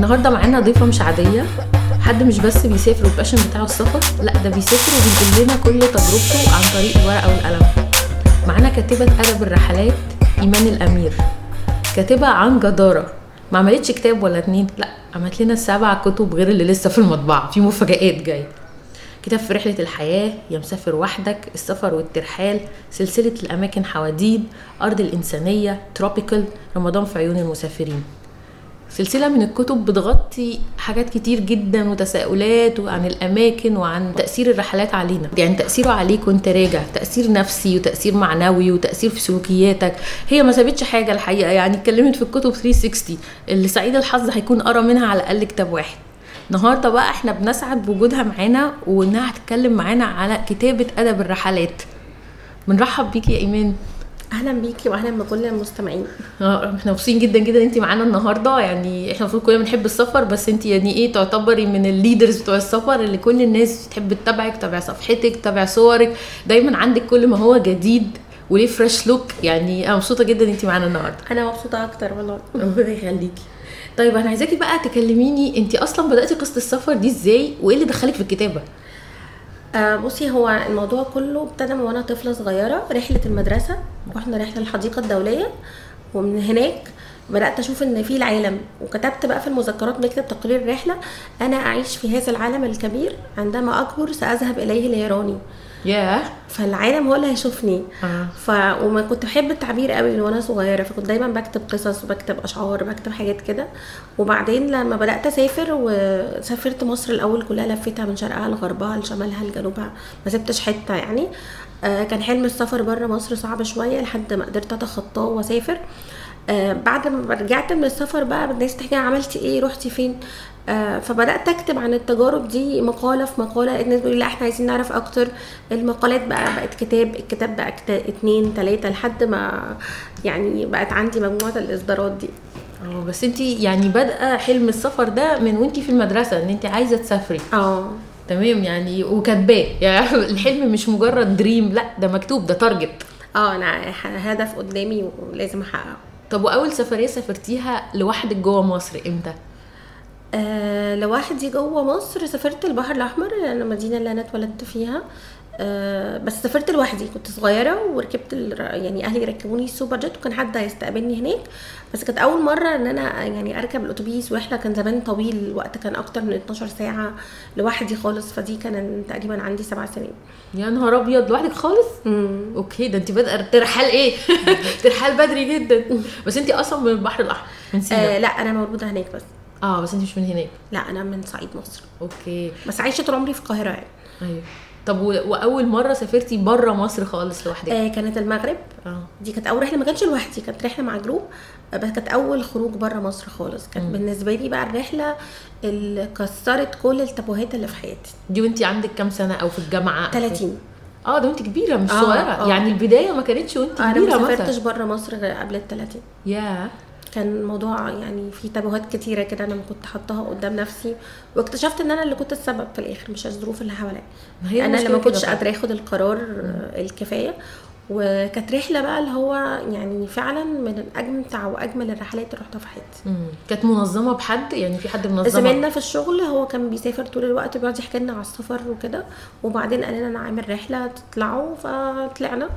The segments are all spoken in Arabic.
النهارده معانا ضيفة مش عادية حد مش بس بيسافر والباشن بتاعه السفر لا ده بيسافر وبينقل لنا كل تجربته عن طريق الورقة والقلم. معانا كاتبة أدب الرحلات إيمان الأمير. كاتبة عن جدارة. ما عملتش كتاب ولا اتنين؟ لا عملت لنا سبع كتب غير اللي لسه في المطبعة. في مفاجآت جاية. كتاب في رحلة الحياة يا مسافر وحدك السفر والترحال سلسلة الأماكن حواديد أرض الإنسانية تروبيكال رمضان في عيون المسافرين. سلسلة من الكتب بتغطي حاجات كتير جدا وتساؤلات عن الأماكن وعن تأثير الرحلات علينا. يعني تأثيره عليك وانت راجع تأثير نفسي وتأثير معنوي وتأثير في سلوكياتك. هي ما سابتش حاجة الحقيقة. يعني اتكلمت في الكتب 360 اللي سعيد الحظ هيكون قرا منها على الأقل كتاب واحد. النهارده بقى إحنا بنسعد بوجودها معانا وإنها هتتكلم معانا على كتابة أدب الرحلات. بنرحب بيكي يا إيمان. أهلا بيكي واهلا بكل المستمعين. آه إحنا مبسوطين جدا جدا انت معانا النهارده. يعني إحنا المفروض كلنا بنحب السفر بس انت يعني إيه تعتبري من ال leaders بتوع السفر اللي كل الناس تحب تتابعك تتابع صفحتك تتابع صورك. دايما عندك كل ما هو جديد وليه fresh look. يعني أنا مبسوطة جدا انت معانا النهارده. أنا مبسوطة أكتر والله. ربنا يخليكي. طيب أنا عايزاكي بقى تكلميني انت أصلا بدأتي قصة السفر دي إزاي؟ وإيه اللي دخلك في الكتابة؟ آه بصي هو الموضوع كله ابتدى من وأنا طفلة صغيرة رحلة المدرسة. رحنا رحلة الحديقة الدولية ومن هناك بدأت أشوف إن في العالم. وكتبت بقى في المذكرات بنكتب تقرير رحله أنا أعيش في هذا العالم الكبير عندما أكبر سأذهب إليه ليراني ياه. فالعالم هو اللي هيشوفني. آه. ف وما كنت بحب التعبير قوي من وأنا صغيرة فكنت دايما بكتب قصص وبكتب أشعار بكتب حاجات كده. وبعدين لما بدأت أسافر وسافرت مصر الأول كلها لفيتها من شرقها لغربها لشمالها لجنوبها ما سبتش حتة يعني. آه، كان حلم السفر بره مصر صعب شوية لحد ما قدرت أتخطاه وأسافر. آه، بعد ما رجعت من السفر بقى الناس تحكي عملتي إيه؟ رحتي فين؟ آه، فبدأت أكتب عن التجارب دي مقالة في مقالة. الناس بيقولوا لا إحنا عايزين نعرف أكتر. المقالات بقى بقت كتاب الكتاب بقى كتا- اتنين تلاتة لحد ما يعني بقت عندي مجموعة الإصدارات دي. آه بس انت يعني بادئة حلم السفر ده من وانت في المدرسة إن انت عايزة تسافري. آه. تمام يعني وكاتباه. يعني الحلم مش مجرد dream لا ده مكتوب ده target آه أنا هدف قدامي ولازم أحققه. طب وأول سفرية سافرتيها لوحدك جوه مصر إمتى؟ آه لوحدي جوه مصر سافرت البحر الأحمر لأن المدينة اللي أنا اتولدت فيها. آه بس سافرت لوحدي كنت صغيرة وركبت ال- يعني أهلي ركبوني السوبر جيت وكان حد هيستقبلني هناك. بس كانت أول مرة إن أنا يعني أركب الأتوبيس وإحنا كان زمان طويل الوقت كان أكتر من 12 ساعة لوحدي خالص فدي كان تقريبا عندي سبع سنين. يا نهار أبيض لوحدك خالص؟ مم. أوكي ده أنت بادئه ترحال إيه؟ ترحال بدري جدا. بس أنت أصلا من البحر الأحمر من آه سينا لا أنا مولوده هناك بس. آه بس أنت مش من هناك. لا أنا من صعيد مصر. أوكي. بس عايشة طول عمري في القاهرة يعني. أيوه. طب. وأول مرة سافرتي بره مصر خالص لوحدك؟ آه كانت المغرب. آه. دي كانت أول رحلة ما كانتش لوحدي كانت رحلة مع group بس كانت أول خروج بره مصر خالص. كانت مم. بالنسبة لي بقى الرحلة اللي كسرت كل التابوهات اللي في حياتي. دي وأنت عندك كام سنة أو في الجامعة؟ 30 آه ده وأنت كبيرة مش آه، صغيرة. آه. يعني البداية ما كانتش وأنت أنا كبيرة ما مثلا. سافرتش بره مصر غير قبل ال 30 يا كان الموضوع يعني في تابوهات كتيرة كده أنا كنت حطاها قدام نفسي واكتشفت إن أنا اللي كنت السبب في الآخر مش الظروف اللي حواليا. أنا اللي ما كنتش قادرة آخد القرار آه، الكفاية. وكانت رحلة بقى اللي هو يعني فعلا من امتع وأجمل الرحلات اللي رحتها في حياتي. كانت منظمة بحد؟ يعني في حد منظمة؟ زميلنا في الشغل هو كان بيسافر طول الوقت بيقعد يحكي لنا على السفر وكده. وبعدين قال لنا أنا عامل رحلة تطلعوا فطلعنا.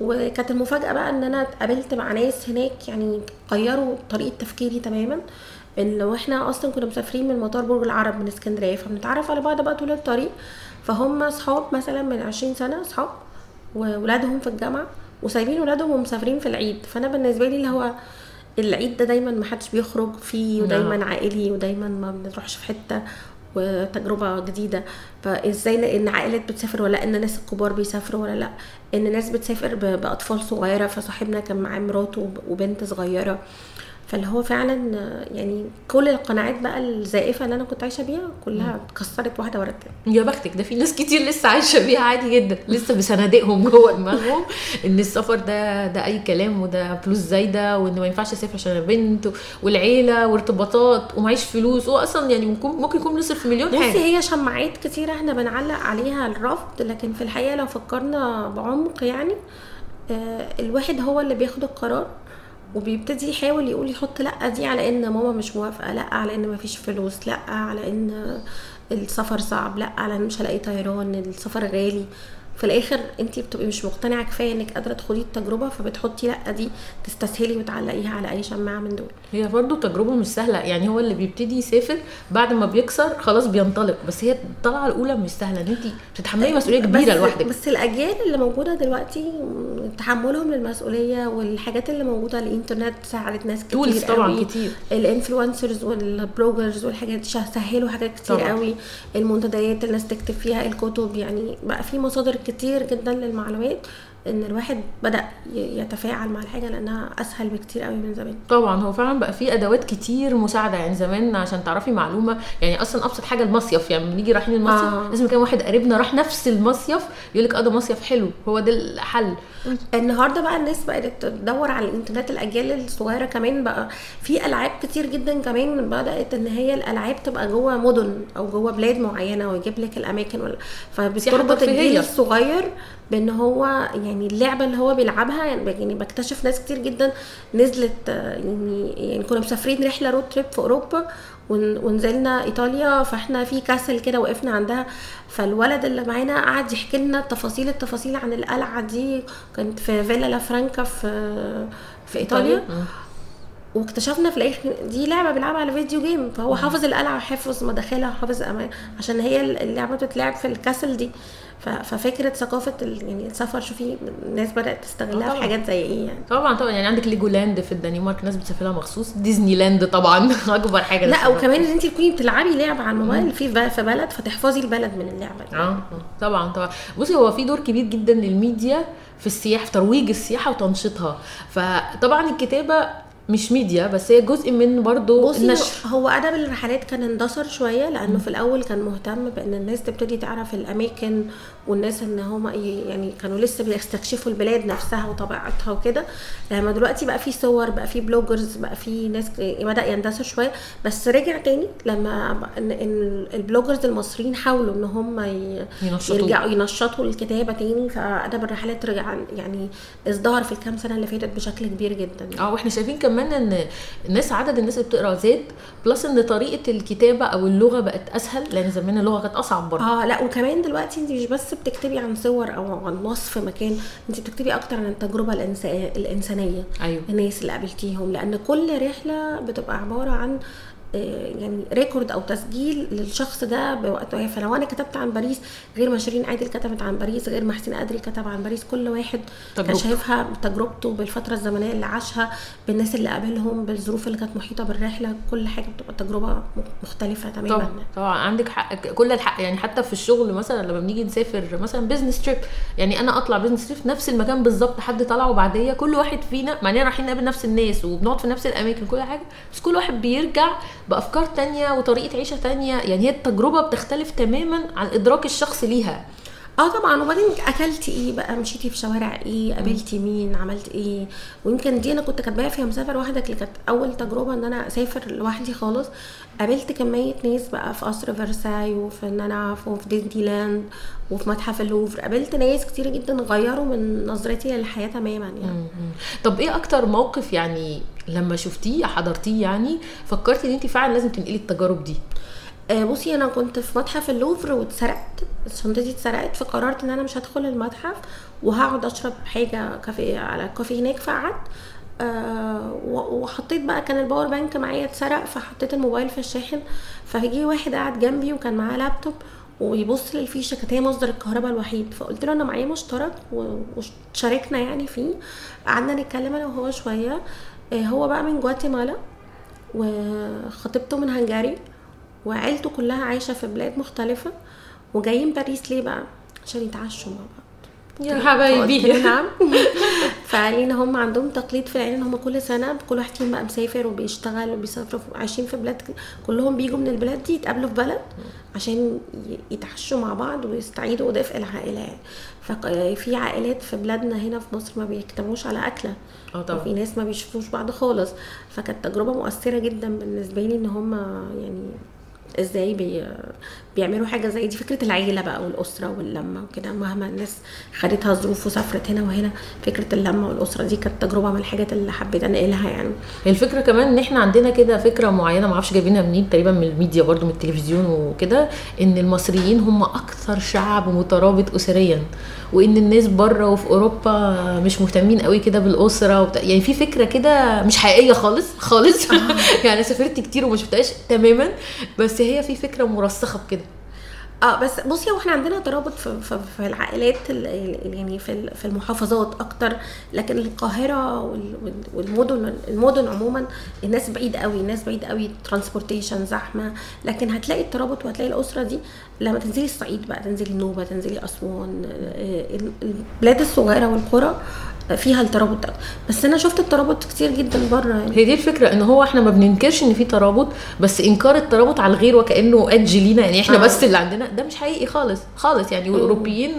وكانت المفاجأة بقى إن أنا اتقابلت مع ناس هناك يعني غيروا طريقة تفكيري تماما. إن لو إحنا أصلا كنا مسافرين من مطار برج العرب من اسكندرية فبنتعرف على بعض بقى طول الطريق. فهم أصحاب مثلا من 20 سنة أصحاب وولادهم في الجامعة وسايبين ولادهم ومسافرين في العيد. فأنا بالنسبة لي اللي هو العيد ده دايما ما حدش بيخرج فيه ودايما نعم. عائلي ودايما ما بنروحش في حتة. وتجربة جديدة. فإزاي إن عائلات بتسافر ولا لا إن ناس الكبار بيسافروا ولا لأ؟ إن ناس بتسافر بأطفال صغيرة فصاحبنا كان معاه مراته وب- وبنت صغيرة. فاللي هو فعلا يعني كل القناعات بقى الزائفة اللي أنا كنت عايشة بيها كلها اتكسرت واحدة ورا التانية. يا بختك ده في ناس كتير لسه عايشة بيها عادي جدا. لسه بصناديقهم جوه دماغهم إن السفر ده ده أي كلام وده فلوس زايدة وإن ما ينفعش أسافر عشان أنا بنت والعيلة وارتباطات ومعيش فلوس. هو أصلا يعني ممكن ممكن يكون بنصرف في مليون بصي حاجة. هي شماعات كتير إحنا بنعلق عليها الرفض لكن في الحقيقة لو فكرنا بعمق يعني آه، الواحد هو اللي بياخد القرار. وبيبتدي يحاول يقول يحط لأ دي على إن ماما مش موافقة لأ على إن مفيش فلوس لأ على إن السفر صعب لأ على إن مش هلاقي طيران السفر غالي. في الآخر انت بتبقي مش مقتنعة كفاية انك قادرة تخوضي التجربة فبتحطي لا دي تستسهلي وتعلقيها على أي شماعة من دول هي برضو تجربة مش سهلة يعني هو اللي بيبتدي يسافر بعد ما بيكسر خلاص بينطلق بس هي الطلعة الأولى مش سهلة إن انت بتتحملي مسؤولية كبيرة بس لوحدك بس الأجيال اللي موجودة دلوقتي تحملهم للمسؤولية والحاجات اللي موجودة الإنترنت ساعدت ناس كتير tools طبعا قوي. كتير ال influencers وال bloggers والحاجات دي سهلوا حاجات كتير طبعا. قوي المنتديات الناس تكتب فيها الكتب يعني بقى في مصادر كتير جدا للمعلومات. إن الواحد بدأ يتفاعل مع الحاجة لأنها أسهل بكتير قوي من زمان طبعا هو فعلا بقى في أدوات كتير مساعدة يعني زمان عشان تعرفي معلومة يعني أصلا أبسط حاجة المصيف يعني بنيجي رايحين المصيف آه. لازم كان واحد قريبنا راح نفس المصيف يقول لك آه ده مصيف حلو هو ده الحل النهارده بقى الناس بقت تدور على الإنترنت الأجيال الصغيرة كمان بقى في ألعاب كتير جدا كمان بدأت إن هي الألعاب تبقى جوه مدن أو جوه بلاد معينة ويجيب لك الأماكن ولا فبتربط. الجيل الصغير بأن هو يعني اللعبة اللي هو بيلعبها يعني بكتشف ناس كتير جدا نزلت آه، يعني يعني كنا مسافرين رحلة road trip في أوروبا ون- ونزلنا إيطاليا فإحنا في castle كده وقفنا عندها فالولد اللي معانا قعد يحكي لنا تفاصيل التفاصيل عن القلعة دي كانت في فيلا لا فرانكا في في إيطاليا. مم. واكتشفنا في الآخر دي لعبة بيلعبها على video game فهو حافظ القلعة وحافظ مداخلها وحافظ عشان هي اللعبة بتتلعب في ال castle دي. ففكرة ثقافة يعني السفر شوفي الناس بدأت تستغلها آه في. حاجات زي إيه يعني؟ طبعا طبعا. يعني عندك ليجولاند في الدنمارك ناس بتسافر لها مخصوص. ديزني لاند طبعا أكبر حاجة لا. وكمان إن انت تكوني بتلعبي لعبة على الموبايل في في بلد فتحفظي البلد من اللعبة دي. آه. طبعا طبعا. بصي هو في دور كبير جدا للميديا في السياحة في ترويج السياحة وتنشيطها. فطبعا الكتابة مش ميديا بس هي جزء من برضو بصي النشر. هو أدب الرحلات كان اندثر شوية لأنه في الأول كان مهتم بأن الناس تبتدي تعرف الأماكن والناس ان هم يعني كانوا لسه بيستكشفوا البلاد نفسها وطبيعتها وكده. لما دلوقتي بقى في صور بقى في bloggers بقى في ناس بدأ يندثر شوية. بس رجع تاني لما ال bloggers المصريين حاولوا إن هم ي- ينشطوه. يرجعوا ينشطوا الكتابة تاني. فأدب الرحلات رجع يعني ازدهر في الكام سنة اللي فاتت بشكل كبير جدا. آه وإحنا شايفين كمان إن الناس عدد الناس اللي بتقرأ زاد plus إن طريقة الكتابة أو اللغة بقت أسهل لأن زمان اللغة كانت أصعب برضه. آه لا وكمان دلوقتي انت مش بس بتكتبي عن صور أو عن وصف مكان انت بتكتبي أكتر عن التجربة الإنسا- الإنسانية أيوه. الناس اللي قابلتيهم لأن كل رحلة بتبقى عبارة عن يعني record أو تسجيل للشخص ده بوقته فلو أنا كتبت عن باريس غير ما شيرين عادل كتبت عن باريس غير ما حسين قدري كتب عن باريس كل واحد كان. شايفها بتجربته بالفترة الزمنية اللي عاشها بالناس اللي قابلهم بالظروف اللي كانت محيطة بالرحلة كل حاجة بتبقى تجربة مختلفة تماما. طبعا طبعا. عندك حق كل الحق يعني حتى في الشغل مثلا لما بنيجي نسافر مثلا business trip يعني أنا أطلع business trip نفس المكان بالظبط حد طلع وبعديه كل واحد فينا مع إننا رايحين نقابل نفس الناس وبنقعد في نفس الأماكن كل حاجة. بس كل واحد بيرجع بأفكار تانية وطريقة عيشة تانية. يعني هي التجربة بتختلف تماما عن إدراك الشخص ليها. آه طبعا. وبعدين اكلتي إيه بقى؟ مشيتي في شوارع إيه؟ قابلتي مين؟ عملت إيه؟ ويمكن دي أنا كنت كاتباها فيها مسافر وحدك اللي كانت أول تجربة إن أنا أسافر لوحدي خالص. قابلت كمية ناس بقى في قصر فرساي وفي ان أنا في ديزني لاند وفي متحف اللوفر. قابلت ناس كتير جدا غيروا من نظرتي للحياة تماما يعني. طب إيه أكتر موقف يعني لما شفتيه حضرتيه يعني فكرتي إن انت فعلا لازم تنقلي التجارب دي؟ بصي أنا كنت في متحف اللوفر واتسرقت. شنطتي اتسرقت فقررت إن أنا مش هدخل المتحف وهقعد أشرب حاجة كافيه على كافيه هناك. فقعدت آه و- وحطيت بقى كان ال power bank معايا اتسرق فحطيت الموبايل في الشاحن. فجي واحد قاعد جنبي وكان معاه لابتوب ويبص للفيشه كانت هي مصدر الكهرباء الوحيد. فقلت له أنا معايا مشترك وشاركنا يعني فيه. قعدنا نتكلم أنا وهو شوية. آه، هو بقى من جواتيمالا وخطيبته من هنغاري وعيلته كلها عايشة في بلاد مختلفة وجايين باريس ليه بقى؟ عشان يتعشوا مع بعض. يا حبايبي. نعم. ف... فقالين هم عندهم تقليد في العيلة إن هم كل سنة كل واحد فيهم بقى مسافر وبيشتغل وبيسافروا في- عايشين في بلاد كلهم بيجوا من البلاد دي يتقابلوا في بلد عشان يتعشوا مع بعض ويستعيدوا دفء العائلة يعني. ففي عائلات في بلادنا هنا في مصر ما بيجتمعوش على أكلة. آه طبعا. وفي ناس ما بيشوفوش بعض خالص. فكانت تجربة مؤثرة جدا بالنسبة لي إن هم يعني إزاي بي بيعملوا حاجة زي دي فكرة العيلة بقى والأسرة واللمة وكده. مهما الناس خدتها ظروف وسافرت هنا وهنا فكرة اللمة والأسرة دي كانت تجربة من الحاجات اللي حبيت أنقلها يعني. الفكرة كمان إن إحنا عندنا كده فكرة معينة ما أعرفش جايبينها منين تقريبا من الميديا برضو من التلفزيون وكده إن المصريين هم أكثر شعب مترابط اسريا وإن الناس بره وفي أوروبا مش مهتمين قوي كده بالأسرة وبتاع. يعني في فكرة كده مش حقيقية خالص خالص. يعني سافرت كتير وما شفتهاش تماما بس هي في فكرة مرسخة بكده. آه بس بصي هو إحنا عندنا ترابط في, في, في العائلات ال- ال- يعني في في المحافظات أكتر. لكن القاهرة وال- وال- والمدن المدن عموما الناس بعيد قوي الناس بعيد قوي transportation زحمة. لكن هتلاقي الترابط وهتلاقي الأسرة دي لما تنزلي الصعيد بقى تنزلي النوبه تنزلي أسوان آه، ال- البلاد الصغيرة والقرى فيها الترابط. ده بس أنا شفت الترابط كتير جدا بره يعني. هي دي الفكرة إن هو إحنا ما بننكرش إن في ترابط بس إنكار الترابط على الغير وكأنه edge لينا. يعني إحنا آه. بس اللي عندنا ده مش حقيقي خالص خالص. يعني والاوروبيين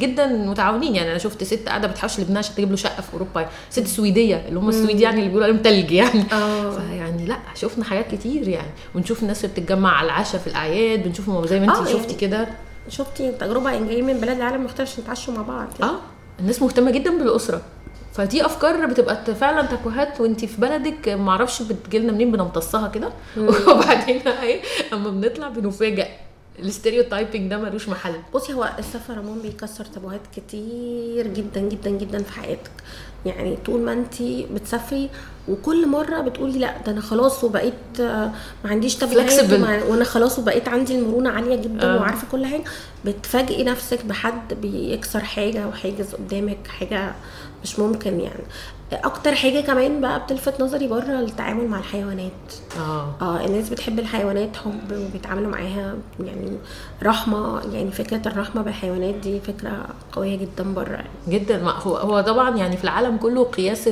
جدا متعاونين. يعني أنا شفت ست قاعدة بتحوش لابنها عشان تجيب له شقة في أوروبا. ست سويدية اللي هم السويد يعني اللي بيقولوا عليهم تلج يعني. آه. فيعني لأ شفنا حاجات كتير يعني. ونشوف الناس اللي بتتجمع على العشاء في الأعياد. بنشوفهم زي ما آه، انت يعني. شفتي كده. شفتي تجربة يعني جايين من بلاد العالم مختلف عشان يتعشوا مع بعض. يعني. آه. الناس مهتمة جدا بالأسرة. فدي أفكار بتبقى فعلا تكوهات وانت في بلدك ما أعرفش بتجيلنا منين بنمتصها كده. وبعدين إيه أما بنطلع بنفاجئ. الاستيريوتايبنج ده ملوش محل. بصي هو السفر عموما بيكسر تابوهات كتير جدا جدا جدا في حياتك. يعني طول ما انت بتسافري وكل مرة بتقولي لأ ده أنا خلاص وبقيت ما عنديش. وما- وأنا خلاص وبقيت عندي المرونة عالية جدا آه. وعارفة كل حاجة بتفاجئي نفسك بحد بيكسر حاجة وحاجز قدامك حاجة مش ممكن يعني أكتر حاجة كمان بقى بتلفت نظري بره التعامل مع الحيوانات. آه. آه الناس بتحب الحيوانات حب وبيتعاملوا معاها يعني رحمة يعني فكرة الرحمة بالحيوانات دي فكرة قوية جدا بره يعني. جدا. ما هو هو طبعا يعني في العالم كله قياس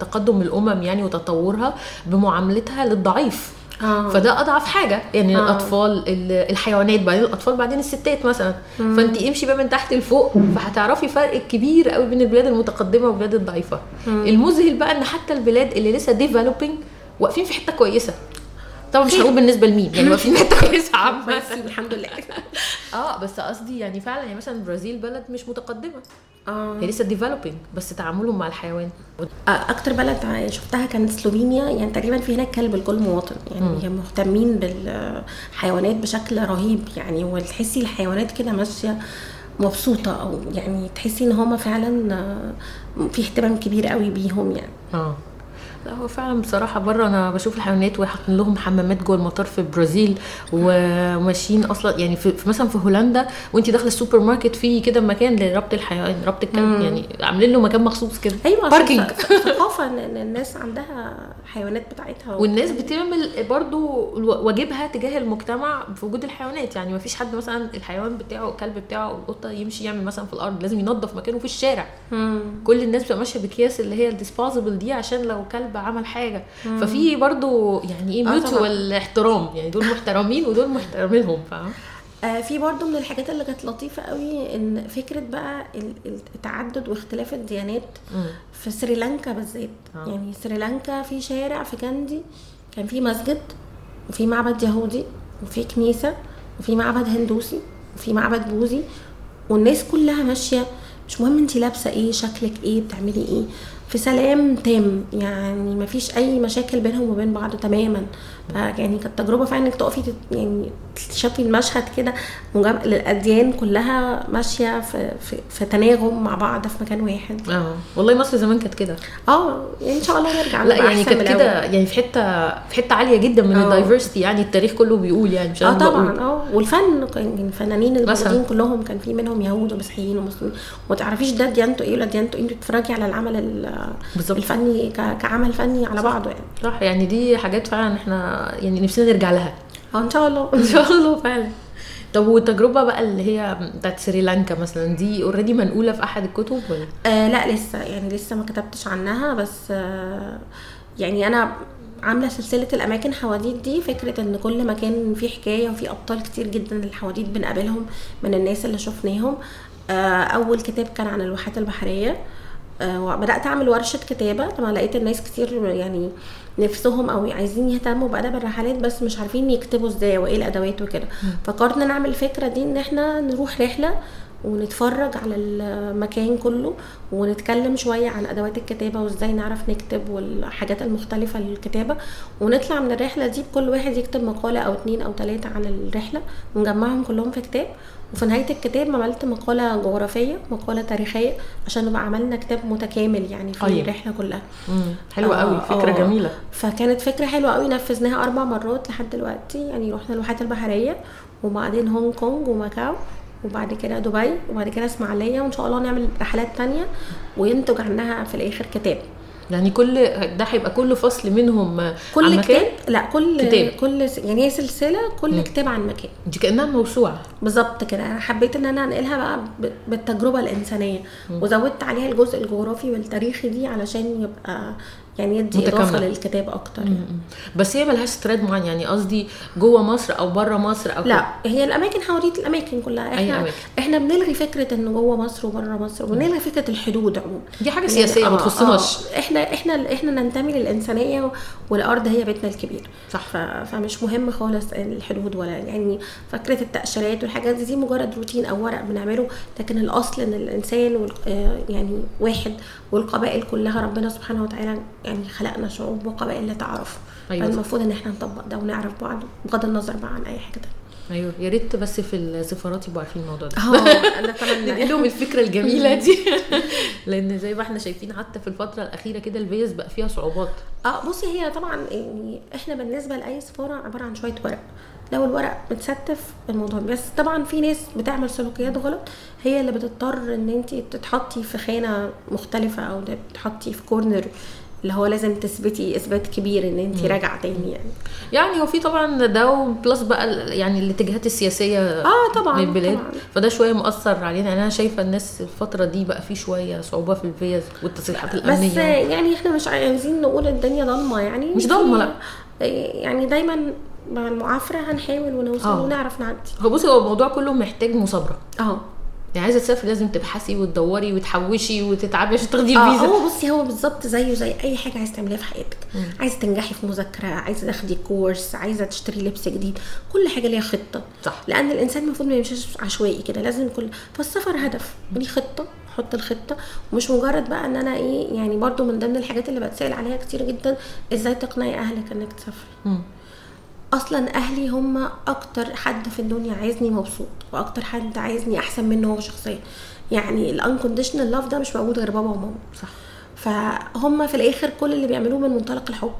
تقدم الأمم يعني وتطورها بمعاملتها للضعيف. آه. فده أضعف حاجة. يعني آه. الأطفال ال- الحيوانات بعدين الأطفال بعدين الستات مثلا. فانت امشي بقى من تحت لفوق فهتعرفي فرق كبير قوي بين البلاد المتقدمة والبلاد الضعيفة. المذهل بقى إن حتى البلاد اللي لسه developing واقفين في حتة كويسة. طبعا مش هقول بالنسبة لمين يعني واقفين في حتة كويسه عامه بس الحمد لله. آه بس قصدي يعني فعلا يعني مثلا البرازيل بلد مش متقدمة. آه. هي لسه developing بس تعاملهم مع الحيوان. أكتر بلد شفتها كانت سلوفينيا يعني تقريبا في هناك كلب لكل مواطن. يعني هي مهتمين بالحيوانات بشكل رهيب يعني وتحسي الحيوانات كده ماشية مبسوطة أو يعني تحسي إن هما فعلا آه، في اهتمام كبير قوي بيهم يعني. آه. لا هو فعلا بصراحة بره أنا بشوف الحيوانات وحاطين لهم حمامات جوه المطار في البرازيل وماشيين أصلا يعني في مثلا في هولندا وأنت داخلة السوبر ماركت في كده مكان لربط الحيوان ربط الكلب يعني عاملين له مكان مخصوص كده. أيوه parking. ثقافة ان إن الناس عندها حيوانات بتاعتها والناس بتعمل برضو واجبها تجاه المجتمع في وجود الحيوانات يعني ما فيش حد مثلا الحيوان بتاعه الكلب بتاعه أو القطة يمشي يعمل مثلا في الأرض لازم ينظف مكانه في الشارع. مم. كل الناس بتبقى ماشية بكياس اللي هي ال disposable دي عشان لو كلب عمل حاجة. ففي برضو يعني إيه آه mutual احترام. يعني دول محترمين ودول محترمينهم فاهم آه في برضو من الحاجات اللي كانت لطيفة قوي إن فكرة بقى ال- ال- التعدد واختلاف الديانات في سريلانكا بالذات. آه. يعني سريلانكا في شارع في كاندي كان في مسجد وفي معبد يهودي وفي كنيسة وفي معبد هندوسي وفي معبد بوذي والناس كلها ماشية. مش مهم انت لابسة إيه شكلك إيه بتعملي إيه. في سلام تام. يعني ما فيش أي مشاكل بينهم وبين بعض تماما. يعني كانت تجربة فعلا إنك تقفي يعني تشوفي المشهد كده الأديان كلها ماشية في, في, في تناغم مع بعض في مكان واحد آه والله مصر زمان كانت كده آه يعني إن شاء الله نرجع لا يعني كانت كده. يعني في حتة في حتة عالية جدا من آه. الدايفرستي يعني التاريخ كله بيقول يعني مش آه. طبعا آه والفن كان يعني الفنانين. الموجودين كلهم كان في منهم يهود ومسيحيين ومسلمين وما تعرفيش ده ديانته إيه ولا ديانته إيه انت بتتفرجي على العمل. الفني كعمل فني على بعضه يعني صح يعني دي حاجات فعلا إحنا يعني نفسنا نرجع لها. آه إن شاء الله. إن شاء الله فعلا. طب والتجربة بقى اللي هي بتاعت سريلانكا مثلا دي اوريدي منقولة في أحد الكتب ولا؟ آه لا لسه. يعني لسه ما كتبتش عنها بس آه يعني أنا عاملة سلسلة الأماكن حواديت دي. فكرة إن كل مكان فيه حكاية وفيه أبطال كتير جدا الحواديت بنقابلهم من الناس اللي شفناهم. آه أول كتاب كان عن الواحات البحرية. آه وبدأت أعمل ورشة كتابة. لما لقيت الناس كتير يعني نفسهم أو عايزين يهتموا بأدب الرحلات بس مش عارفين يكتبوا إزاي وإيه الأدوات وكده. فقررنا نعمل الفكرة دي إن إحنا نروح رحلة ونتفرج على المكان كله ونتكلم شوية عن أدوات الكتابة وإزاي نعرف نكتب والحاجات المختلفة للكتابة. ونطلع من الرحلة دي بكل واحد يكتب مقالة أو اتنين أو تلاتة عن الرحلة ونجمعهم كلهم في كتاب وفي نهاية الكتاب عملت مقالة جغرافية مقالة تاريخية عشان نبقى عملنا كتاب متكامل يعني في أيوة. الرحلة كلها مم. حلوة قوي فكرة آه. جميلة فكانت فكرة حلوة قوي نفذناها أربع مرات لحد دلوقتي يعني رحنا الواحات البحرية وبعدين هونج كونج وماكاو وبعد كده دبي وبعد كده إسماعيلية وإن شاء الله نعمل رحلات تانية وينتج عنها في الآخر كتاب يعني كل ده هيبقى كل فصل منهم عن كل مكان؟ كتاب لا كل كتاب. كل يعني هي سلسلة كل كتاب عن مكان. دي كأنها موسوعة. بالظبط كده. أنا حبيت إن أنا أنقلها بقى بالتجربة الإنسانية. وزودت عليها الجزء الجغرافي والتاريخي دي علشان يبقى يعني يدي متكاملة. اضافه للكتاب أكتر يعني. بس هي ملهاش تراد معين يعني قصدي جوه مصر أو بره مصر أو لا هي الأماكن حوالين الأماكن كلها أي إحنا أماكن. إحنا بنلغي فكرة ان جوه مصر وبره مصر وبنلغي فكرة الحدود عموما دي حاجة يعني سياسيه ما آه، تخصناش آه، إحنا إحنا إحنا ننتمي للإنسانية والأرض هي بيتنا الكبير صح. ف... فمش مهم خالص الحدود ولا يعني فكرة التأشيرات والحاجات دي, مجرد روتين أو ورق بنعمله لكن الأصل إن الإنسان. آه، يعني واحد والقبائل كلها ربنا سبحانه وتعالى يعني خلقنا شعوب وقبائل لتعارفوا. أيوة. فالمفروض إن إحنا نطبق ده ونعرف بعض بغض النظر بقى عن أي حاجة تانية. أيوه. يا ريت بس في السفارات يبقوا عارفين الموضوع ده. آه أنا أتمنى. نديلهم الفكرة الجميلة دي. لأن زي ما إحنا شايفين حتى في الفترة الأخيرة كده الفيز بقى فيها صعوبات. آه بصي هي طبعا يعني إحنا بالنسبة لأي سفارة عبارة عن شوية ورق. لو الورق متستف الموضوع. بس طبعا في ناس بتعمل سلوكيات غلط هي اللي بتضطر إن أنت تتحطي في خانة مختلفة أو تتحطي في corner اللي هو لازم تثبتي إثبات كبير إن أنت راجعة تاني يعني. يعني هو في طبعا ده و plus بقى يعني الاتجاهات السياسية آه طبعا من البلاد. طبعا. فده شوية مؤثر علينا. يعني أنا شايفة الناس الفترة دي بقى في شوية صعوبة في الفيز والتصريحات بس الأمنية. يعني إحنا مش عايزين نقول الدنيا ضلمة يعني. مش ضلمة، لأ. يعني دايما مع المعافرة هنحاول ونوصل آه. ونعرف نعدي. هو بصي هو الموضوع كله محتاج مثابره آه. يعني عايزة تسافري لازم تبحثي وتدوري وتحوشي وتتعبي عشان تاخدي آه الفيزا هو بصي هو بالظبط زيه زي أي حاجة عايزة تعمليها في حياتك. عايزة تنجحي في مذاكرة عايزة تاخدي كورس عايزة تشتري لبس جديد. كل حاجة ليها خطة. صح. لأن الإنسان المفروض ما يمشيش عشوائي كده. لازم كل فالسفر هدف. ليه خطة. حط الخطة. ومش مجرد بقى إن أنا إيه يعني برضو من ضمن الحاجات اللي بتسأل عليها كتير جدا إزاي تقنعي أهلك إنك تسافري. أصلا أهلي هم أكتر حد في الدنيا عايزني مبسوط وأكتر حد عايزني أحسن منه هو شخصيا. يعني ال unconditional love ده مش موجود غير بابا وماما. صح. فهم في الآخر كل اللي بيعملوه من منطلق الحب.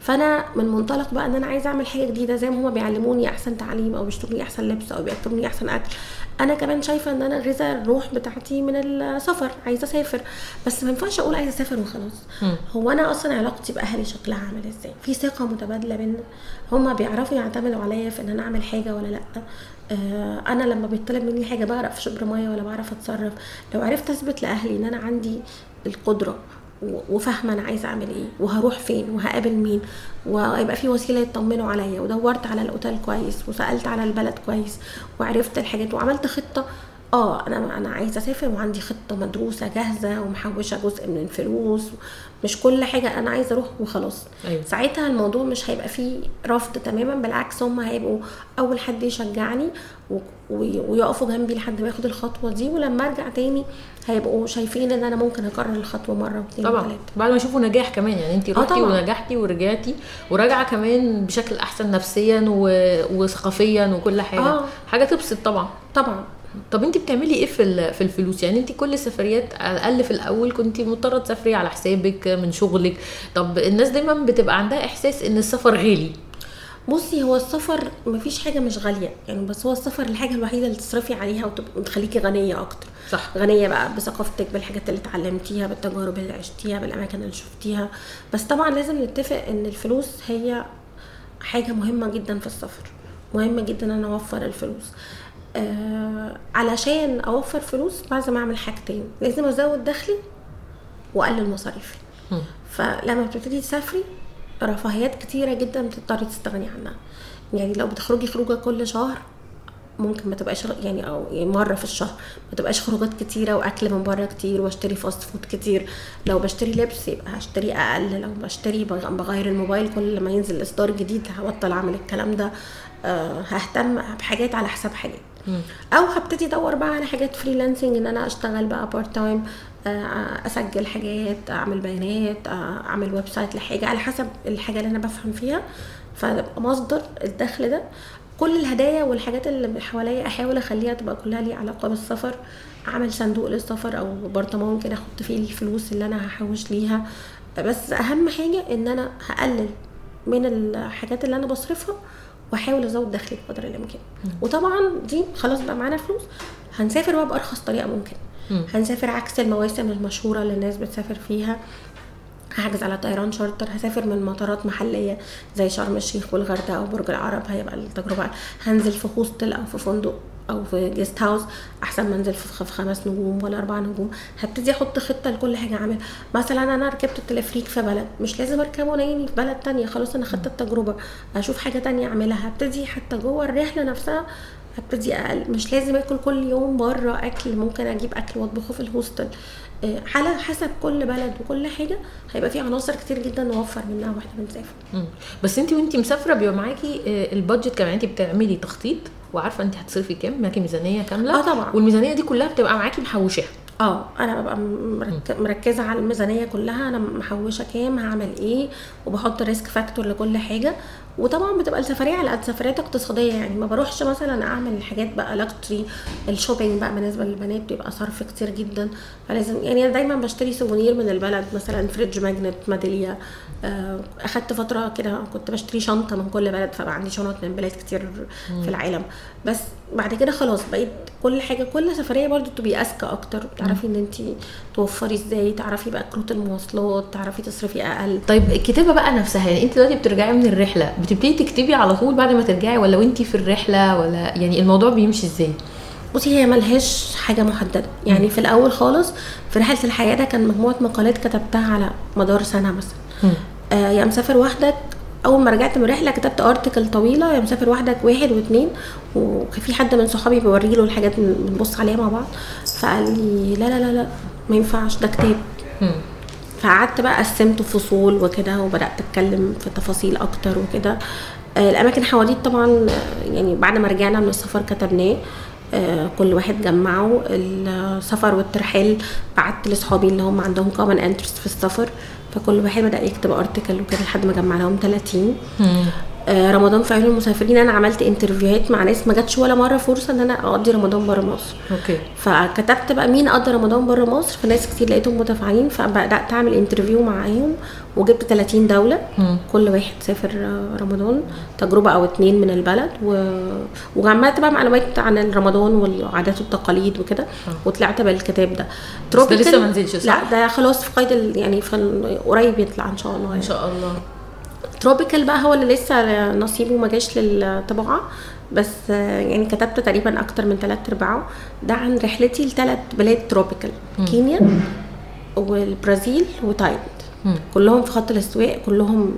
فانا من منطلق بقى ان أنا عايزة اعمل حاجة جديدة زي ما هما بيعلموني احسن تعليم أو بيشتروا لي احسن لبس أو بياكلوا لي احسن اكل. أنا كمان شايفة ان أنا غذاء الروح بتاعتي من السفر عايزة اسافر. بس ما ينفعش أقول عايزة اسافر وخلاص. هو أنا أصلا علاقتي باهلي شكلها عامل إزاي؟ في ثقة متبادلة بينا. هما بيعرفوا يعتمدوا عليا في ان أنا اعمل حاجة ولا لأ. آه أنا لما بيطلب مني حاجة بعرف في شبر ميه ولا بعرف اتصرف. لو عرفت اثبت لأهلي ان أنا عندي القدرة وفاهمة أنا عايزة أعمل إيه وهروح فين وهقابل مين ويبقى في وسيلة يطمنوا عليا ودورت على الأوتيل كويس وسألت على البلد كويس وعرفت الحاجات وعملت خطة. آه أنا أنا عايزة أسافر وعندي خطة مدروسة جاهزة ومحوشة جزء من الفلوس مش كل حاجة أنا عايزة أروح وخلاص أيوة. ساعتها الموضوع مش هيبقى فيه رفض تماما بالعكس هم هيبقوا أول حد يشجعني و- وي- ويقفوا جنبي لحد ما اخد الخطوة دي ولما أرجع تاني هيبقوا شايفين إن أنا ممكن أكرر الخطوة مرة واثنين طبعا وثلاثه بعد ما يشوفوا نجاح كمان يعني انت رحتي طبعاً. ونجحتي ورجعتي وراجعة كمان بشكل أحسن نفسيا و... وثقافيا وكل حاجة آه. حاجة تبسط طبعا طبعا طب انت بتعملي إيه في في الفلوس؟ يعني انت كل السفريات على الأقل في الأول كنت مضطرة تسافري على حسابك من شغلك. طب الناس دايما بتبقى عندها إحساس إن السفر غالي. بصي هو السفر مفيش حاجة مش غالية يعني بس هو السفر الحاجة الوحيدة اللي تصرفي عليها وتخليكي غنية أكتر. صح. غنية بقى بثقافتك بالحاجات اللي اتعلمتيها بالتجارب اللي عشتيها بالأماكن اللي شفتيها. بس طبعا لازم نتفق إن الفلوس هي حاجة مهمة جدا في السفر. مهم جدا إن أنا أوفر الفلوس. آه علشان أوفر فلوس لازم أعمل حاجتين لازم أزود دخلي وأقلل مصاريفي. فلما بتبتدي تسافري رفاهيات كتيرة جدا بتضطري تستغني عنها. يعني لو بتخرجي خروجة كل شهر ممكن ما تبقاش يعني أو يعني مرة في الشهر ما تبقاش خروجات كتيرة وأكل من بره كتير وأشتري fast food كتير. لو بشتري لبس يبقى هشتري أقل لو بشتري بغ- بغير الموبايل كل ما ينزل إصدار جديد هبطل أعمل الكلام ده. ههتم بحاجات على حساب حاجات. أو هبتدي أدور بقى على حاجات freelancing إن أنا أشتغل بقى part time أسجل حاجات أعمل بيانات آه، أعمل website لحاجة على حسب الحاجة اللي أنا بفهم فيها. فيبقى مصدر الدخل ده كل الهدايا والحاجات اللي حواليا أحاول أخليها تبقى كلها ليها علاقة بالسفر. أعمل صندوق للسفر أو برطمان كده أحط فيه الفلوس اللي أنا هحوش ليها. بس أهم حاجة إن أنا هقلل من الحاجات اللي أنا بصرفها وأحاول أزود دخلي بقدر الإمكان. وطبعا دي خلاص بقى معانا فلوس. هنسافر بقى بأرخص طريقة ممكن. مم. هنسافر عكس المواسم المشهورة اللي الناس بتسافر فيها. هحجز على طيران شارتر هسافر من مطارات محلية زي شرم الشيخ والغردقة وبرج العرب. هيبقى التجربة. هنزل في hostel أو في فندق. أو في guest house أحسن ما انزل في خمس نجوم ولا أربع نجوم. هبتدي أحط خطة لكل حاجة أعملها. مثلا أنا ركبت التلفريك في بلد مش لازم أركبه نيمي في بلد تانية. خلاص أنا خدت التجربة. أشوف حاجة تانية أعملها. هبتدي حتى جوه الرحلة نفسها هبتدي أقل. مش لازم آكل كل يوم بره أكل. ممكن أجيب أكل وأطبخه في ال hostel آه، على حسب كل بلد وكل حاجة. هيبقى في عناصر كتير جدا نوفر منها وإحنا بنسافر. بس انت وانت مسافرة بيبقى معاكي آه، ال budget كمان. انت بتعملي تخطيط؟ وعارفة انت هتصرفي كام معاكي ميزانية كاملة. آه طبعا. والميزانية دي كلها بتبقى معاكي محوشاها. آه أنا ببقى مرك- مركزة على الميزانية كلها أنا محوشة كام هعمل إيه وبحط risk factor لكل حاجة. وطبعا بتبقى السفرية على قد سفريات اقتصادية يعني ما بروحش مثلا أعمل حاجات بقى luxury ال shopping بقى بالنسبة للبنات بيبقى صرف كتير جدا. فلازم يعني أنا دايما بشتري souvenir من البلد مثلا fridge magnet ميدالية. آه، أخدت فترة كده كنت بشتري شنطة من كل بلد فبقى عندي شنط من بلاد كتير في العالم. بس بعد كده خلاص بقيت كل حاجة كل سفرية برضو تبقي أذكى أكتر. تعرفي إن انت توفري إزاي تعرفي بقى كروت المواصلات تعرفي تصرفي أقل. طيب الكتابة بقى نفسها يعني انت دلوقتي بترجعي من الرحلة بتبتدي تكتبي على طول بعد ما ترجعي ولا وانت في الرحلة ولا يعني الموضوع بيمشي إزاي؟ بصي هي ملهاش حاجة محددة. يعني في الأول خالص في رحلة الحياة ده كان مجموعة مقالات كتبتها على مدار سنة مثلا. آه يا مسافر وحدك أول ما رجعت من الرحله كتبت ارتكل طويلة يا مسافر وحدك واحد واثنين وكان في حد من صحابي بوري له الحاجات بنبص عليها مع بعض فقال لي لا لا لا لا ما ينفعش ده كتاب. فقعدت بقى قسمته فصول وكده وبدأت أتكلم في تفاصيل أكتر وكده. آه، الأماكن حواديت طبعا يعني بعد ما رجعنا من السفر كتبناه. آه، كل واحد جمعه. السفر والترحال بعت لاصحابي اللي هم عندهم common interest في السفر. فكل واحد بدأ يكتب article وكده لحد ما جمع لهم 30 مم. آه، رمضان في عيون المسافرين أنا عملت interviewهات مع ناس ما جاتش ولا مرة فرصة إن أنا أقضي رمضان بره مصر. okay. فكتبت بقى مين قضى رمضان بره مصر فناس كتير لقيتهم متفاعلين فبدأت أعمل interview معاهم وجبت 30 دولة. مم. كل واحد سافر آه، رمضان تجربة أو اتنين من البلد. و... وجمعت بقى معلومات عن رمضان والعادات والتقاليد وكده. وطلعت بالكتاب ده. ده لسه ما نزلش، صح؟ لا ده خلاص في قيد ال... يعني في ال- قريب يطلع إن شاء الله إن يعني. شاء الله. tropical بقى هو اللي لسه نصيبه ما جاش للطباعة. بس آه، يعني كتبت تقريبا أكتر من ثلاث أرباعه. ده عن رحلتي لثلاث بلاد tropical كينيا والبرازيل وتايلاند. مم. كلهم في خط الاستواء كلهم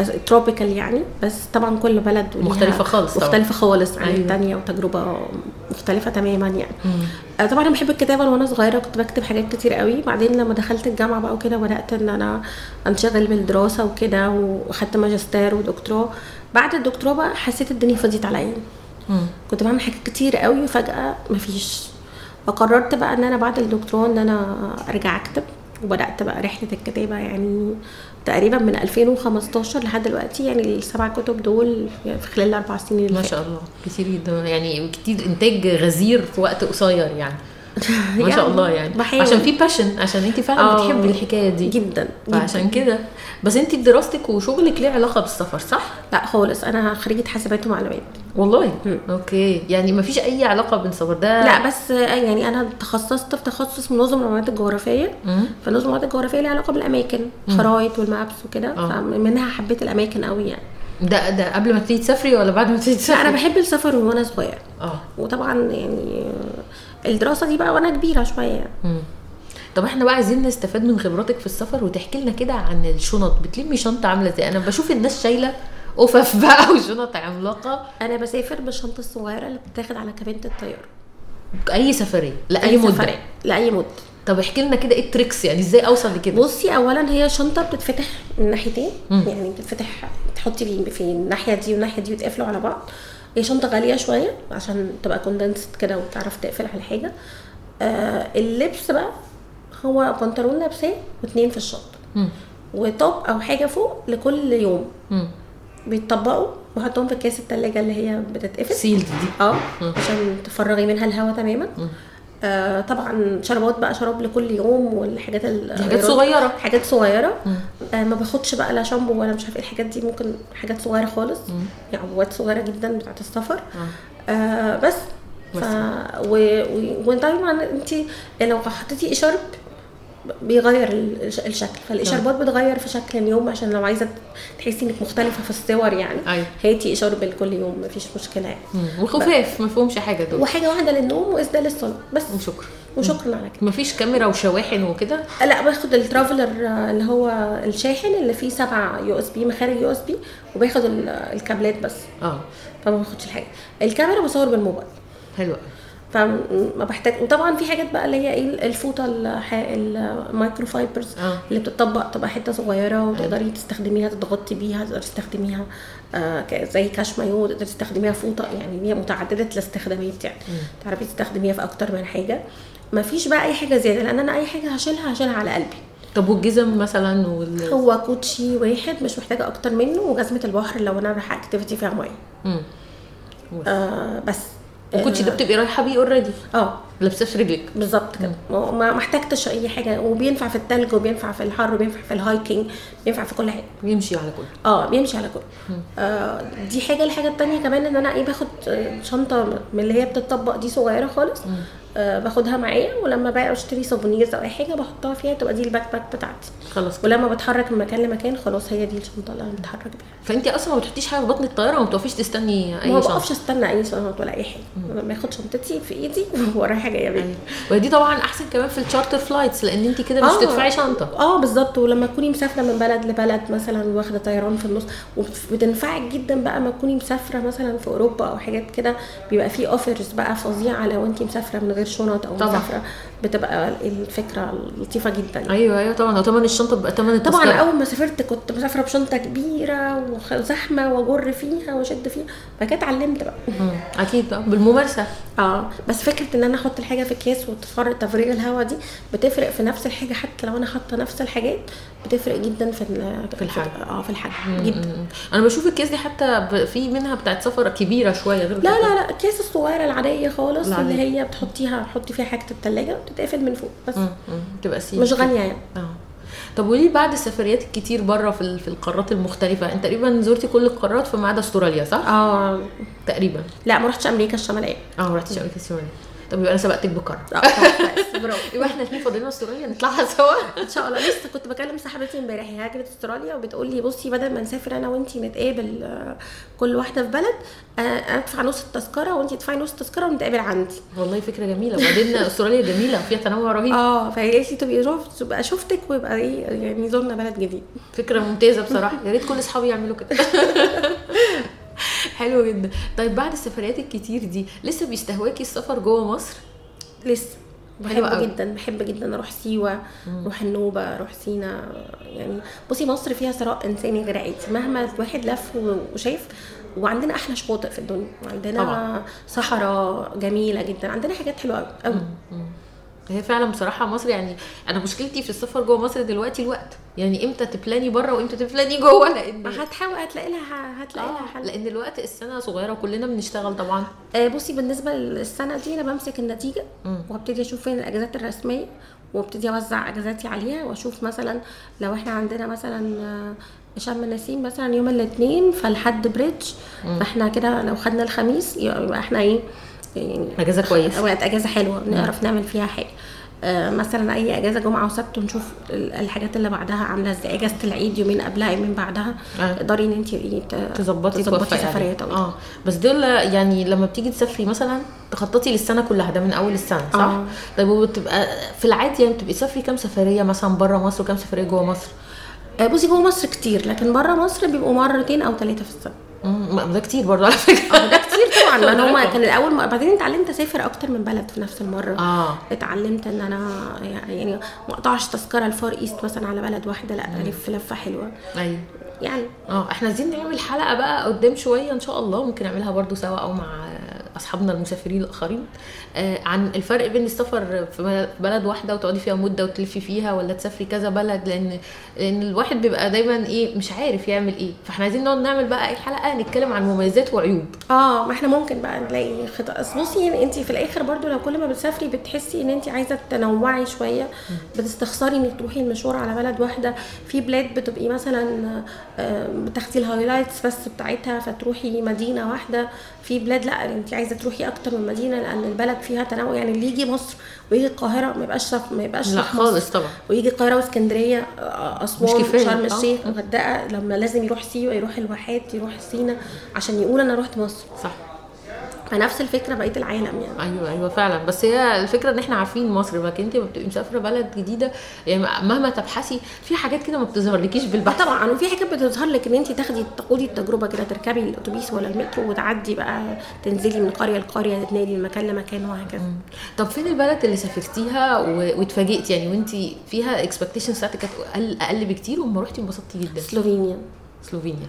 بس تروبيكال يعني بس طبعا كل بلد مختلفة خالص طبعاً. مختلفة خالص عن أيوة. التانية وتجربة مختلفة تماما يعني مم. آه، طبعا أنا بحب الكتابة وأنا صغيرة كنت بكتب حاجات كتير قوي بعدين لما دخلت الجامعة بقى وكده بدأت إن أنا أنشغل بالدراسة وكده وأخدت ماجستير ودكتوراه بعد الدكتوراه بقى حسيت الدنيا فضيت عليا. كنت بعمل حاجات كتير قوي وفجأة مفيش فقررت بقى إن أنا بعد الدكتوراه إن أنا أرجع أكتب وبدأت بقى رحلة الكتابة يعني تقريبا من 2015 لحد دلوقتي. يعني السبع كتب دول في خلال الأربع سنين اللي ما. شاء الله. كتير جدا. يعني كتير إنتاج غزير في وقت قصير يعني. ما شاء يعني الله يعني. بحاول. عشان في passion عشان انت فعلا آه، بتحبي الحكاية دي. جدا فعشان كده. بس انت دراستك وشغلك ليه علاقة بالسفر صح؟ لا خالص أنا خريجة حاسبات ومعلومات. والله؟ مم. okay. يعني ما فيش أي علاقة بين السفر ده؟ لا بس يعني أنا تخصصت في تخصص من نظم المعلومات الجغرافية. فنظم المعلومات الجغرافية ليها علاقة بالأماكن خرايط والمابس وكده. آه. فمنها حبيت الأماكن قوي يعني. ده ده قبل ما تيجي تسافري ولا بعد ما تيجي لا تسافري أنا بحب السفر وأنا صغيرة. آه. وطبعا يعني الدراسة دي بقى وأنا كبيرة شوية. يعني. طب إحنا بقى عايزين نستفاد من خبراتك في السفر وتحكي لنا كده عن الشنط. بتلمي شنطة عاملة إزاي؟ أنا بشوف الناس شايلة قفف بقى وشنط عملاقة. أنا بسافر بالشنطة الصغيرة اللي بتتاخد على كابينه الطيارة. أي سفرية؟ لأي مدة؟ سفرية. لأي مدة. طب احكي لنا كده إيه ال tricks يعني؟ إزاي أوصل لكده؟ بصي اولا هي شنطة بتتفتح من ناحيتين. يعني بتتفتح تحطي في في الناحية دي والناحية دي وتقفلوا على بعض. هي شنطة غالية شوية عشان تبقى condensed كده وتعرف تقفل على حاجة آه اللبس بقى هو بنطلون لابساه واتنين في الشنطة. و top أو حاجة فوق لكل يوم مم. بيتطبقوا وحطهم في كيس التلاجة اللي هي بتتقفل sealed دي آه. عشان تفرغي منها الهواء تماما مم. آه طبعا شربات بقى شراب لكل يوم والحاجات حاجات صغيرة حاجات صغيرة. آه ما باخدش بقى لا شامبو ولا مش عارفة إيه الحاجات دي ممكن حاجات صغيرة خالص مم. يعني عبوات صغيرة جدا بتاعت السفر آه. آه بس ف. و... و... وطبعا انت لو حطيتي اشارب بيغير ال- الش- الشكل. فالإشاربات بتغير في شكل اليوم عشان لو عايزة تحسي إنك مختلفة في الصور يعني أيوه. هاتي اشارب لكل يوم مفيش مشكلة. يعني. وخفاف ما فيهمش حاجة دول. وحاجة واحدة للنوم واسدال للصلاة بس. وشكرا. وشكرا على كده. مفيش كاميرا وشواحن وكده؟ لا باخد ال traveler آه، اللي هو الشاحن اللي فيه سبع USB مخارج USB وباخد ال- الكابلات بس. آه. فما باخدش الحاجة. الكاميرا بصور بالموبايل. حلو قوي فما بحتاج وطبعا في حاجات بقى اللي هي إيه الفوطة ال micro fibers آه. اللي بتطبق تبقى حتة صغيرة وتقدري تستخدميها تضغطي بيها تقدري تستخدميها آه زي كاش مايو تقدري تستخدميها فوطة يعني هي متعددة الاستخدامات يعني. تعرفي تستخدميها في أكتر من حاجة. ما فيش بقى أي حاجة زيادة لأن أنا أي حاجة هشيلها هشيلها على قلبي. طب والجزم مثلا وال هو كوتشي واحد مش محتاجة أكتر منه وجزمة البحر لو أنا رايحة activity فيها مية. آه بس. الكوتشي ده بتبقي رايحه بيه already آه. لابساه في رجلك. بالظبط كده. ما احتجتش أي حاجة. وبينفع في التلج وبينفع في الحر وبينفع في ال hiking بينفع في كل حاجة. يمشي على كله آه بيمشي على كله آه دي حاجة. الحاجة التانية كمان إن أنا إيه باخد آه، شنطة من اللي هي بتطبق دي صغيرة خالص. آه باخدها معايا ولما بقى اشتري souvenirs أو أي حاجة بحطها فيها تبقى دي ال backpack بتاعتي. خلاص. ولما بتحرك من مكان لمكان خلاص هي دي الشنطة اللي أنا بتحرك بيها. فانت أصلا ما بتحطيش حاجة في بطن الطيارة وما بتقفيش تستني ما اي بقفش شنطه استنى أي شنط ولا أي حاجة. باخد شنطتي في إيدي ورايحة جاية بيها أيوة. ودي طبعا أحسن كمان في ال charter flights لأن انت كده مش آه. تدفعي شنطة. آه بالظبط. ولما تكوني مسافرة من بلد لبلد مثلا واخدة طيران في النص وبتنفعك جدا بقى ما تكوني مسافرة مثلا في أوروبا أو حاجات كده بيبقى في اوفرز بقى فظيعة لو انت مسافرة من غير شنط أو طبعا. مسافره بتبقى الفكرة لطيفة جدا. أيوه أيوه طبعا. وثمن الشنطة بيبقى ثمن طبعا أول ما سافرت كنت مسافرة بشنطة كبيرة وزحمه وأجر فيها وأشد فيها. بعد كده اتعلمت بقى. أكيد بقى بالممارسة. آه بس فكرة إن أنا أحط الحاجة في أكياس وتفرق تفريغ الهواء دي بتفرق في نفس الحاجة. حتى لو أنا حاطة نفس الحاجات بتفرق جدا في في الحجم. آه في الحجم. جدا. أنا بشوف الكيس دي حتى في منها بتاعت سفر كبيرة شوية. غير لا. لا لا الكيس الصغيرة العادية خالص. اللي هي بتحطيها بتحطي فيها حاجة التلاجة. وتتقفل من فوق بس. تبقى sealed مش غالية يعني. آه. طب وليه بعد السفريات الكتير بره في في القارات المختلفة انت تقريبا زرتي كل القارات فما عدا استراليا صح؟ آه. تقريبا. لا ما رحتش أمريكا الشمالية. آه ما رحتيش أمريكا الشمالية. طب يبقى أنا سبقتك آه كويس، برافو. يبقى إحنا الاثنين فاضلين أستراليا نطلعها سوا. إن شاء الله. لسه كنت بكلم صاحبتي امبارح هي هاجرت أستراليا وبتقول لي بصي بدل ما نسافر أنا وأنتي نتقابل آه، كل واحدة في بلد آه، أنا أدفع نص التذكرة وأنتي تدفعي نص التذكرة ونتقابل عندي. والله فكرة جميلة. وبعدين أستراليا جميلة وفيها تنوع رهيب. آه فهي قالت لي تبقي تبقى شفتك ويبقى إيه يعني زرنا بلد جديد. فكرة ممتازة بصراحة. يا ريت كل أصحابي يعملوا كده. حلو جدا. طيب بعد السفريات الكتير دي لسه بيستهواكي السفر جوه مصر؟ لسه. بحب. جدا بحب جدا أروح سيوة أروح النوبة أروح سينا. يعني بصي مصر فيها ثراء إنساني غير عادي. مهما الواحد لف وشاف وعندنا أحلى شواطئ في الدنيا. وعندنا. صحراء جميلة جدا. عندنا حاجات حلوة قوي قوي هي فعلا بصراحة مصر يعني أنا مشكلتي في السفر جوه مصر دلوقتي الوقت. يعني إمتى تبلاني بره وإمتى تبلاني جوه؟ لأن هتحاول هتلاقي لها هتلاقي لها آه حل. لأن الوقت السنة صغيرة وكلنا بنشتغل طبعا. آه، بصي بالنسبة للسنة دي أنا بمسك النتيجة. وابتدي أشوف فين الأجازات الرسمية وابتدي أوزع أجازاتي عليها وأشوف مثلا لو إحنا عندنا مثلا آه، شم النسيم مثلا يوم الاثنين فالحد بريدج. فإحنا كده لو خدنا الخميس يبقى إحنا إيه يعني أجازة كويس وقت أجازة حلوة نعرف نعمل فيها حاجة. آه، مثلا أي أجازة جمعة وسبت ونشوف ال- الحاجات اللي بعدها عاملة إزاي. إجازة العيد يومين قبلها يومين بعدها. آه. تقدري إن انت ت- تظبطي تظبطي أو آه. بس دول يعني لما بتيجي تسافري مثلا تخططي للسنة كلها ده من أول السنة صح؟ آه. طيب وبتبقى في العادي يعني بتبقي تسافري كام سفرية مثلا بره مصر وكام سفرية جوه مصر؟ آه، بصي جوه مصر كتير لكن بره مصر بيبقوا مرتين أو ثلاثة في السنة. مم، ده كتير برضه على فكرة. طبعا هما رقم. كان الأول م- بعدين اتعلمت أسافر أكتر من بلد في نفس المرة. آه. اتعلمت إن أنا يعني ما أقطعش تذكرة الفار ايست مثلا على بلد واحدة لأ ألف لفة حلوة. أيوه. يعني. آه إحنا عايزين نعمل حلقة بقى قدام شوية إن شاء الله ممكن نعملها برضو سوا أو مع أصحابنا المسافرين الآخرين. آه عن الفرق بين السفر في بلد واحدة وتقعدي فيها مدة وتلفي فيها ولا تسافري كذا بلد لأن لأن الواحد بيبقى دايما إيه مش عارف يعمل إيه. فإحنا عايزين نقعد نعمل بقى أي حلقة نتكلم عن مميزات وعيوب. آه ما إحنا ممكن بقى نلاقي خطأ. بصي يعني انت في الآخر برضو لو كل ما بتسافري بتحسي إن انت عايزة تنوعي شوية. بتستخسري إنك تروحي المشوار على بلد واحدة. في بلاد بتبقي مثلا آه، بتاخدي ال highlights بس بتاعتها فتروحي مدينة واحدة. في بلاد لأ انت عايزة تروحي أكتر من مدينة لأن البلد فيها تنوع يعني اللي يجي مصر ويجي القاهرة ما يبقاش شاف- ما يبقاش لا. خالص طبعا ويجي القاهرة واسكندرية أسوان. شرم آه. الشيخ الغردقه لما لازم يروح سيوة يروح الواحات يروح سينا عشان يقول أنا رحت مصر صح فنفس الفكرة بقية العالم يعني. أيوه أيوه فعلا. بس هي الفكرة إن إحنا عارفين مصر لكن انت بتبقي مسافرة بلد جديدة يعني مهما تبحثي في حاجات كده ما بتظهرلكيش بالبحث. طبعا وفي حاجات بتظهر لك إن انت تاخدي تخوضي التجربة كده تركبي الأتوبيس ولا المترو وتعدي بقى تنزلي من قرية لقرية تنقلي من مكان لمكان وهكذا. طب فين البلد اللي سافرتيها واتفاجئتي يعني وانت فيها expectations بتاعتك كانت أقل أقل بكتير وما رحتي انبسطتي جدا؟ سلوفينيا. سلوفينيا.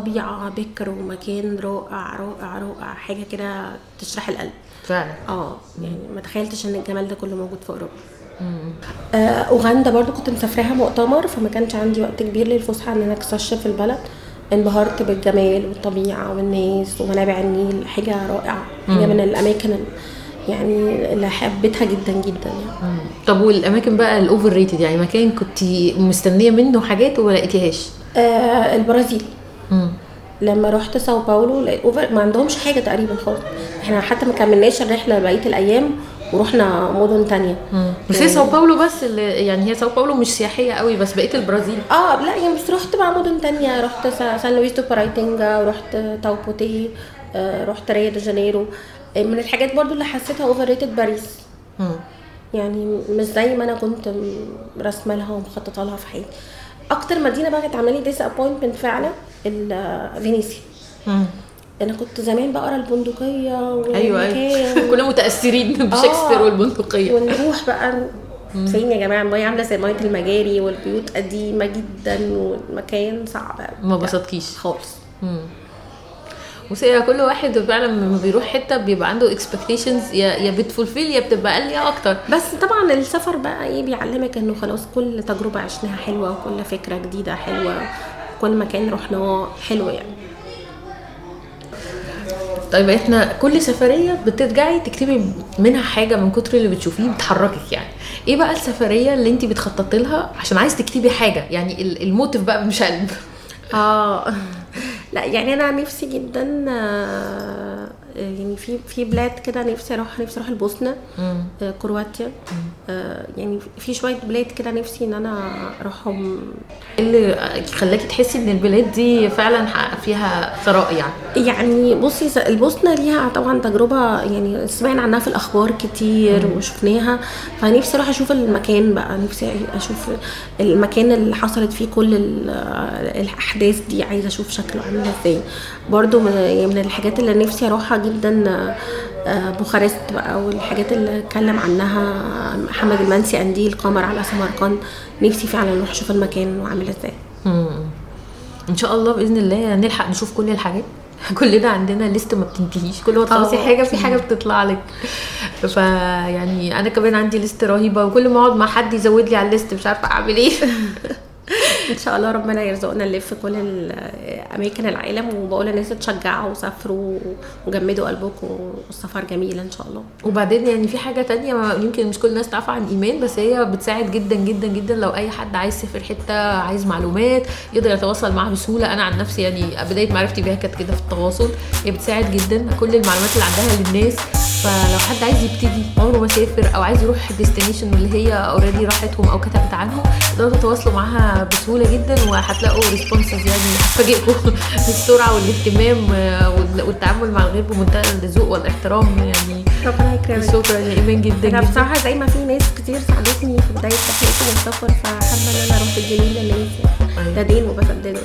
طبيعة بكر ومكان رائع رائع رائع حاجة كده تشرح القلب. فعلا. آه يعني ما تخيلتش إن الجمال ده كله موجود في أوروبا. آه أوغندا برضو كنت مسافراها مؤتمر فما كانش عندي وقت كبير للفسحة إن أنا استكشف البلد. انبهرت بالجمال والطبيعة والناس ومنابع النيل حاجة رائعة حاجة من الأماكن ال- يعني اللي حبيتها جدا جدا يعني. طب والأماكن بقى ال overrated يعني مكان كنت مستنية منه حاجات وما لقيتيهاش؟ آه البرازيل. مم. لما رحت ساو باولو ما عندهمش حاجة تقريبا خالص. إحنا حتى ما كملناش الرحله بقية الأيام ورحنا مدن تانية. بس هي ساو باولو بس اللي يعني هي ساو باولو مش سياحية قوي بس بقية البرازيل. آه لا يعني بس رحت بقى مدن تانية. رحت سا- سان لويس دو بارايتنجا ورحت تاو بوتي آه رحت ريو دي جانيرو. آه، من الحاجات برضو اللي حسيتها overrated باريس. مم. يعني مش زي ما أنا كنت راسمة لها ومخططة لها في حياتي. أكتر مدينة بقى كانت عاملة لي disappointment فعلا فينيسيا. مم. أنا كنت زمان بقرأ البندقية أيوه أيوه. كلنا متأثرين بشكسبير آه. والبندقية. ونروح بقى. فين يا جماعة؟ المية عاملة زي مية المجاري والبيوت قديمة جدا والمكان صعب. ما بسطكيش. خالص. بصي كل واحد فعلا لما بيروح حتة بيبقى عنده expectations يا يا بت fulfill يا بتبقى أقل يا أكتر. بس طبعا السفر بقى إيه بيعلمك إنه خلاص كل تجربة عشناها حلوة وكل فكرة جديدة حلوة كل مكان رحناه حلو يعني. طيب إحنا كل سفرية بترجعي تكتبي منها حاجة من كتر اللي بتشوفيه بتحركك يعني. إيه بقى السفرية اللي انت بتخططي لها عشان عايز تكتبي حاجة؟ يعني ال- الموتيف بقى مش قلب. آه. لا يعني أنا نفسي جدا آه، يعني في في بلاد كده نفسي أروح نفسي أروح البوسنه آه، كرواتيا. آه، يعني في شوية بلاد كده نفسي إن أنا أروحهم. إيه اللي خلاكي تحسي إن البلاد دي فعلا فيها ثراء يعني؟ يعني بصي البوسنة ليها طبعا تجربة يعني سمعنا عنها في الأخبار كتير وشفناها. فنفسي أروح أشوف المكان بقى. نفسي أشوف المكان اللي حصلت فيه كل ال- الأحداث دي. عايزة أشوف شكله عامل إزاي. برضو من يعني من الحاجات اللي نفسي أروحها جدا آه، بوخارست بقى والحاجات اللي اتكلم عنها محمد المنسي قنديل قمر على سمرقند. نفسي فعلا أروح أشوف المكان وعامل إزاي. إن شاء الله بإذن الله نلحق نشوف كل الحاجات. كلنا عندنا ليست ما بتنتهيش. كل ما تخلصي آه. حاجة في حاجة بتطلع لك. فيعني أنا كمان عندي ليست رهيبة وكل ما أقعد مع حد يزود لي على الليست مش عارفة أعمل إيه. إن شاء الله ربنا يرزقنا نلف كل اماكن العالم وبقول للناس تشجعوا وسافروا وجمدوا قلبكم والسفر جميل إن شاء الله. وبعدين يعني في حاجة تانية يمكن مش كل الناس تعرف عن إيمان بس هي بتساعد جدا جدا جدا لو أي حد عايز يسافر حتة عايز معلومات يقدر يتواصل معاها بسهولة. أنا عن نفسي يعني بداية معرفتي بيها كانت كده في التواصل. هي بتساعد جدا كل المعلومات اللي عندها للناس. فلو حد عايز يبتدي عمره ما سافر أو عايز يروح destination اللي هي already راحتهم أو كتبت عنهم تقدروا تتواصلوا معاها بسهولة جدا وهتلاقوا responses يعني هتفاجئكم بالسرعة والاهتمام آه، وال- والتعامل مع الغير بمنتهى الذوق والاحترام يعني. ربنا يكرمك. شكرا يا إيمان جدا أنا بصراحة زي ما في ناس كتير ساعدتني في بداية رحلتي للسفر فحابة إن أنا أروح بالجميل للناس يعني أيوة. ده دين وبسدده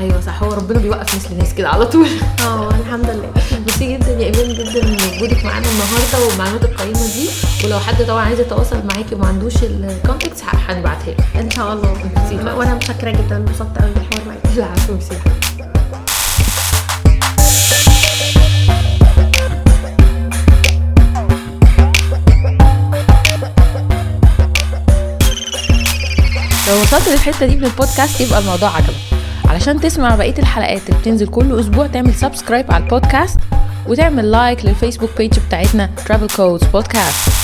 أيوه صح هو ربنا بيوقف مثل الناس كده على طول. آه الحمد لله. ميرسي جدا يا إيمان جدا وجودك معانا النهارده والمعلومات القيمه دي ولو حد طبعا عايز يتواصل معاكي وما عندوش ال contacts هنبعتها له إن شاء الله. وأنا متشكرة جدا انبسطت قوي بالحوار معاكي. العفو ميرسي لو وصلت للحتة دي من البودكاست يبقى الموضوع عجبك. علشان تسمع بقية الحلقات اللي بتنزل كل أسبوع تعمل subscribe على البودكاست. وتعمل like لل Facebook page بتاعتنا Travel Codes Podcast.